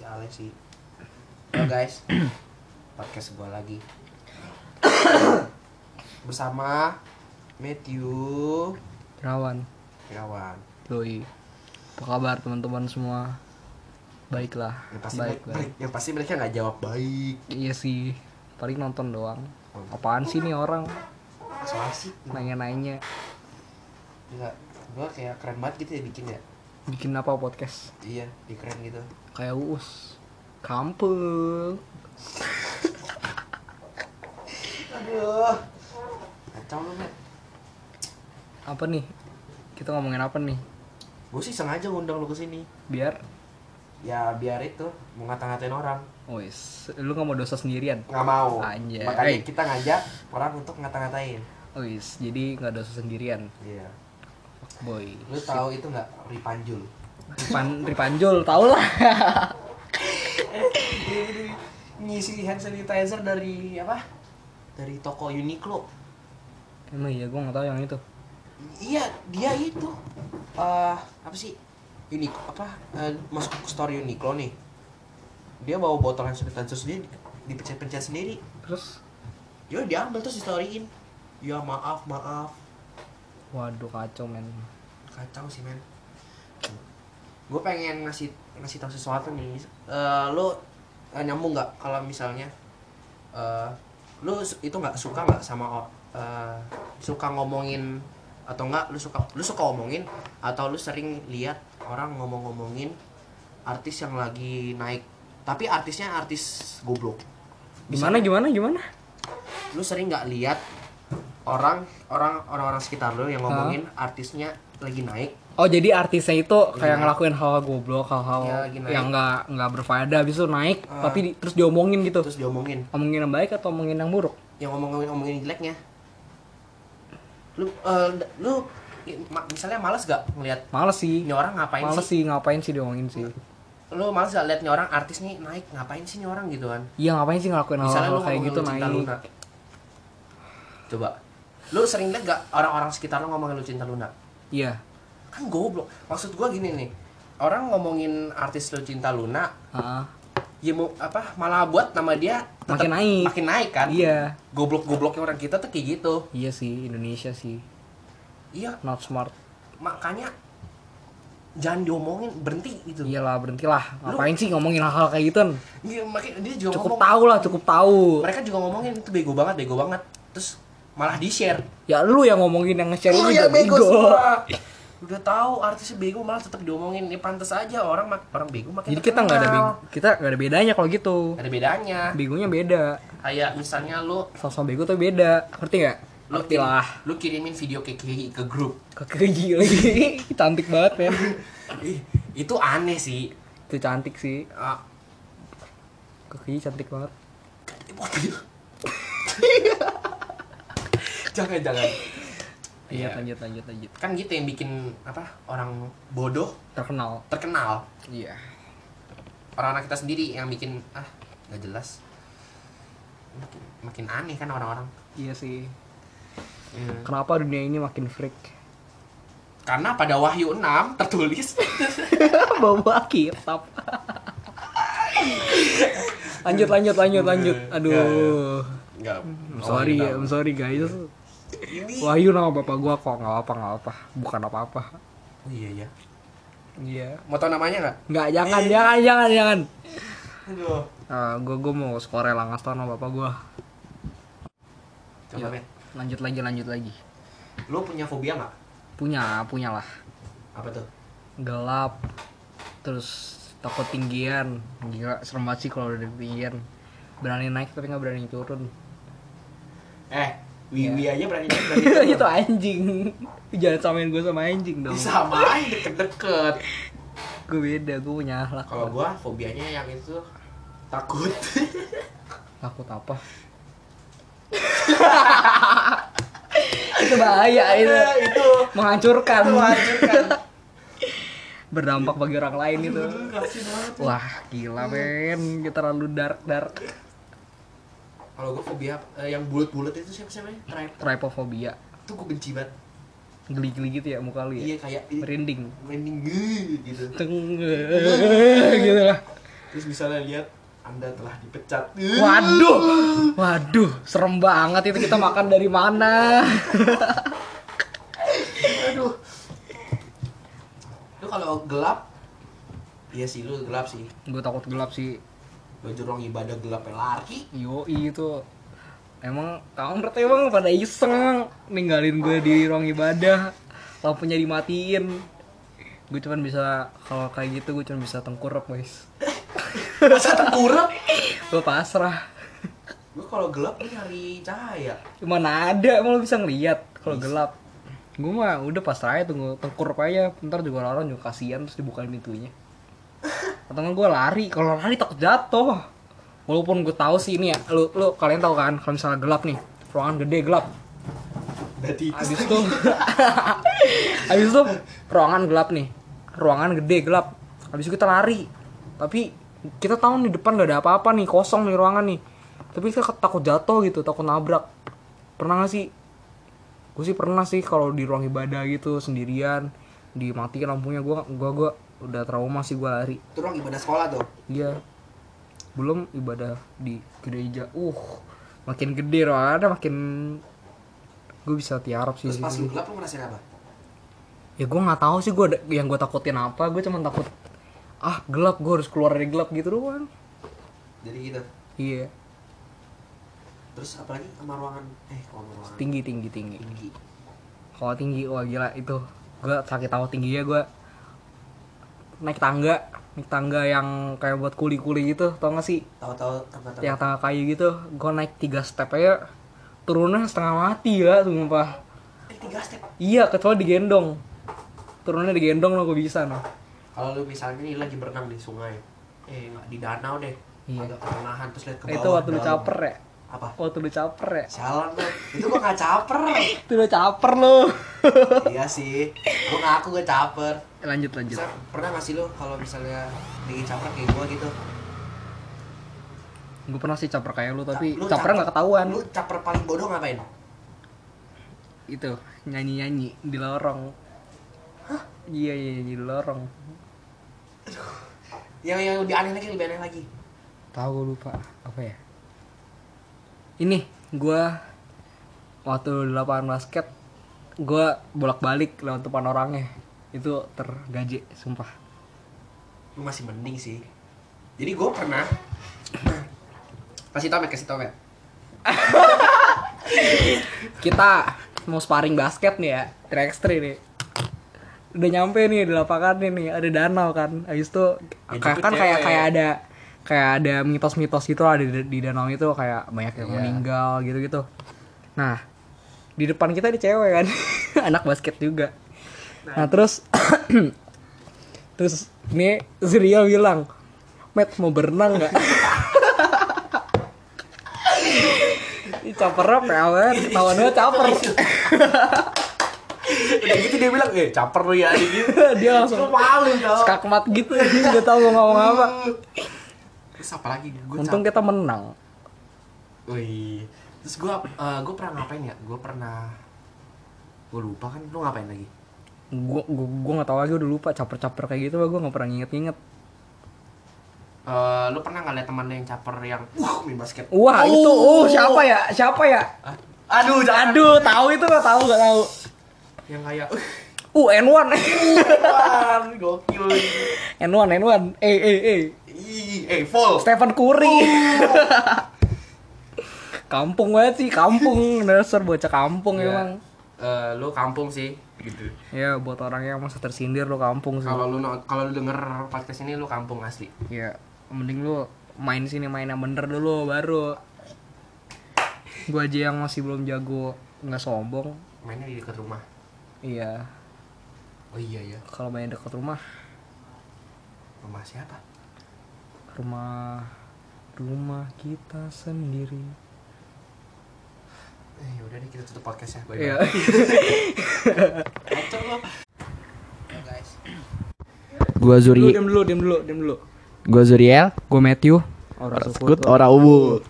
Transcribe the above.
si Alexi Halo guys. Podcast gue lagi. Bersama Matthew. Rawan, Irawan Doi. Apa kabar teman-teman semua? Baiklah, yang pasti baik, mereka, baik. yang pasti mereka nggak jawab baik. Iya sih, paling nonton doang. Apaan sih nih orang? Soal sih nanya-nanya. Nggak gue kayak keren banget gitu ya bikin ya bikin apa podcast? iya di keren gitu Kayak uus. Kampung. aduh kacau lu Matt Apa nih? Kita ngomongin apa nih? gue sih sengaja ngundang lu ke sini Biar ya biar itu mau ngata-ngatain orang Wis, lu nggak mau dosa sendirian? nggak mau Anjay. makanya kita ngajak orang untuk ngata-ngatain Wis, jadi nggak dosa sendirian, iya boy. lu tahu itu nggak? Ripanjul. Ripan, Ripanjol, tau lah. ngisi hand sanitizer dari apa? Dari toko Uniqlo. Emang iya, gue nggak tahu yang itu. iya dia itu. Eh apa sih? Uniqlo apa? Eh, masuk ke store Uniqlo nih. Dia bawa botol hand sanitizer sendiri dipencet-pencet sendiri. Terus, ya diambil terus di storyin ya maaf maaf waduh kacau men. kacau sih men. Gue pengen ngasih ngasih tahu sesuatu nih. Eh lu eh, nyambung nggak kalau misalnya eh lu su- itu nggak suka nggak sama eh, suka ngomongin atau enggak lu suka lu suka ngomongin atau lu sering lihat orang ngomong-ngomongin artis yang lagi naik? Tapi artisnya artis goblok. Gimana, gimana, gimana? lu sering nggak lihat orang orang orang-orang sekitar lu yang ngomongin artisnya lagi naik Oh jadi artisnya itu kayak Iya. ngelakuin hal goblok, hal-hal naik. yang nggak nggak berfaedah, habis itu naik, Ah. tapi di- terus diomongin gitu. terus diomongin Omongin yang baik atau omongin yang buruk? yang ngomongin jeleknya lu eh, lu misalnya males gak ngeliat Males sih, ini orang ngapain males sih sih ngapain sih diomongin sih? lu males gak liat nih orang artis nih naik ngapain sih nih orang gitu kan Iya ngapain sih ngelakuin hal-hal kayak gitu naik? Luna coba lu sering liat gak orang-orang sekitar lu ngomongin lu cinta Luna Iya. kan goblok maksud gua gini nih orang ngomongin artis lu cinta Luna Heeh. ya mau apa malah buat nama dia tetep Makin naik. makin naik kan Iya. goblok-gobloknya orang kita tuh kayak gitu Iya sih Indonesia sih iya not smart. makanya jangan diomongin berhenti gitu Iyalah berhentilah. Ngapain sih ngomongin hal-hal kayak gitu? Iya, dia juga Cukup ngomong. tahu lah, cukup tahu. Mereka juga ngomongin itu bego banget, bego banget. Terus malah di share. Ya lu yang ngomongin yang nge-share Oh ini ya juga bego bego. Udah tahu artisnya bego malah tetap diomongin. Ini pantas aja orang mak- orang bego makin Jadi kita nggak ada bego, kita nggak ada bedanya kalau gitu. Nggak ada bedanya. Begonya beda. Kayak misalnya lu Sosok bego tuh beda. Ngerti nggak? lu, kirim- lah. lu kirimin video ke ke, ke grup. Kekeji lagi. cantik banget ya. Itu aneh sih. Itu cantik sih. Ah, Kekeji cantik banget. jangan jangan. Iya, Iya. lanjut lanjut lanjut. Kan gitu yang bikin apa? Orang bodoh Terkenal. terkenal. Iya. orang-orang kita sendiri yang bikin ah nggak jelas makin, makin aneh kan orang-orang Iya sih. Ya. Kenapa dunia ini makin freak? karena pada Wahyu 6 tertulis Bawa kitab. lanjut lanjut lanjut lanjut. Aduh. nggak I'm sorry ya, I'm sorry guys. Ini Wahyu nama bapak gua kok nggak apa nggak apa, bukan apa apa. oh, iya ya Iya. mau tau namanya nggak Nggak jangan jangan jangan jangan. aduh Uh, gue gue mau skor lah ngasih tau sama bapak gue. coba Iya. Bet. Lanjut lagi lanjut lagi. lu punya fobia nggak Punya punya lah. apa tuh Gelap. Terus takut tinggian. Gila serem banget sih kalau udah tinggian. Berani naik tapi nggak berani turun. eh Iya. Wiwi aja berani berani itu anjing. Jangan samain gue sama anjing dong. disamain deket-deket Gue beda, gue punya akhlak. kalau gua fobianya yang itu takut Takut apa? itu bahaya itu. itu Menghancurkan. itu hancurkan Berdampak bagi orang lain itu. Wah, gila men. Kita terlalu dark dark. Kalau gua fobia eh, yang bulat-bulat itu siapa sih namanya Trip Trypophobia. itu gua benci banget Geli-geli gitu ya muka lu iya ya. kayak Merinding. merinding gitu Teng gitu lah. terus misalnya lihat anda telah dipecat Waduh, waduh, serem banget itu kita makan dari mana? aduh lu kalau gelap iya sih lu gelap sih Gue takut gelap sih. Baju ruang ibadah gelap lari Yo itu. Emang kampret emang pada iseng ninggalin gue di ruang ibadah. Lampunya dimatiin. Gue cuman bisa kalau kayak gitu gue cuman bisa tengkurap guys. Masa tengkurap? Gue pasrah. Gue kalau gelap gue nyari cahaya. Mana ada emang lo bisa ngeliat kalau gelap. Gue mah udah pasrah aja tunggu tengkurap aja. Ntar juga orang juga kasihan terus dibukain pintunya atau gue lari kalau lari takut jatuh walaupun gue tahu sih ini ya lu lu kalian tahu kan kalau misalnya gelap nih ruangan gede gelap berarti Habis itu Habis itu ruangan gelap nih. Ruangan gede gelap. Habis itu kita lari. Tapi kita tahu nih depan gak ada apa-apa nih, kosong nih ruangan nih. Tapi kita takut jatuh gitu, takut nabrak. Pernah gak sih? Gue sih pernah sih kalau di ruang ibadah gitu sendirian dimatiin lampunya gua gua gua udah trauma sih gua lari. itu ruang ibadah sekolah tuh? Iya. Belum ibadah di gereja. Uh, makin gede ruangannya makin gue bisa tiarap sih. terus pas lu gelap lu ngerasain apa? Ya gue nggak tahu sih gue yang gue takutin apa. Gue cuma takut ah gelap gue harus keluar dari gelap gitu doang. Jadi gitu? Iya. Terus apalagi sama ruangan eh kalau ruangan? Tinggi tinggi tinggi. Tinggi. Kalau tinggi wah gila itu. Gue sakit tahu tingginya gue naik tangga naik tangga yang kayak buat kuli-kuli gitu tau gak sih? Tahu-tahu tengah-tengah yang tangga kayu gitu gue naik tiga step aja turunnya setengah mati ya sumpah. Eh tiga step? Iya kecuali digendong. Turunnya digendong lo gue bisa no kalau lu misalnya nih lagi berenang di sungai eh nggak di danau deh Iya. agak pertengahan terus lihat ke bawah itu waktu lu caper ya apa? Waktu lu caper ya? Sialan lu. Itu gua nggak caper. Itu lu caper lu. Iya sih. Gua ngaku gua caper. Lanjut lanjut. Bisa, pernah nggak sih lu kalau misalnya lagi caper kayak gua gitu? Gue pernah sih caper kayak lu tapi Lu capernya nggak ketahuan. lu caper paling bodoh ngapain? Itu nyanyi nyanyi di lorong. Iya iya nyanyi di lorong. Yang yang lebih aneh lagi lebih aneh lagi. Tahu lupa. Apa ya ini gue waktu lapangan basket gue bolak balik lewat depan orangnya. Itu tergaje sumpah. Lu masih mending sih. Jadi gua pernah kasih tau kasih tau kita mau sparring basket nih ya 3x3 nih. Udah nyampe nih di lapangan nih ada danau kan. Habis itu Ya, kan kayak kayak ada kayak ada mitos-mitos gitu lah di, di danau itu kayak banyak yang Iya. meninggal gitu-gitu. Nah di depan kita ada cewek kan anak basket juga. Nah. Terus terus ini Zria bilang Matt mau berenang nggak? Ini capernya pewer, ketahuannya caper. udah gitu dia bilang eh caper lu ya gitu Dia langsung lu malu skakmat gitu, dia nggak tahu mau ngomong apa. Terus apa lagi gue Untung kita menang. Wih, terus gue uh, gue pernah ngapain ya? Gue pernah gue lupa kan lu ngapain lagi? Gua gua, gua nggak tahu lagi udah lupa caper-caper kayak gitu, gua nggak pernah nginget-nginget. Uh, lu pernah nggak liat teman lu yang caper yang uh main basket? Wah itu, oh siapa ya, siapa ya? Ah, Aduh, jangan. Aduh, tahu itu nggak tahu nggak tahu. Yang kayak Uh N1, Wah, gokil. N1, N1, eh eh eh, eh full. Stephen Curry. kampung banget sih, kampung dasar bocah kampung Iya. emang. Eh, lu kampung sih gitu. Ya buat orang yang masa tersindir lo kampung sih. Kalau lu kalau lu denger podcast ini lu kampung asli. Ya, mending lu main sini main yang bener dulu baru. Gua aja yang masih belum jago nggak sombong. Mainnya di dekat rumah. Iya, Oh iya ya. kalau main dekat rumah, Rumah siapa? Rumah rumah kita sendiri. Eh, yaudah deh kita tutup podcast ya. Bye. Iya. Ya guys. Gua Dulu, Zuri, diam dulu, diam dulu, diam dulu. gua Zuriel. Gue Matthew. Ora skut, ora ubu.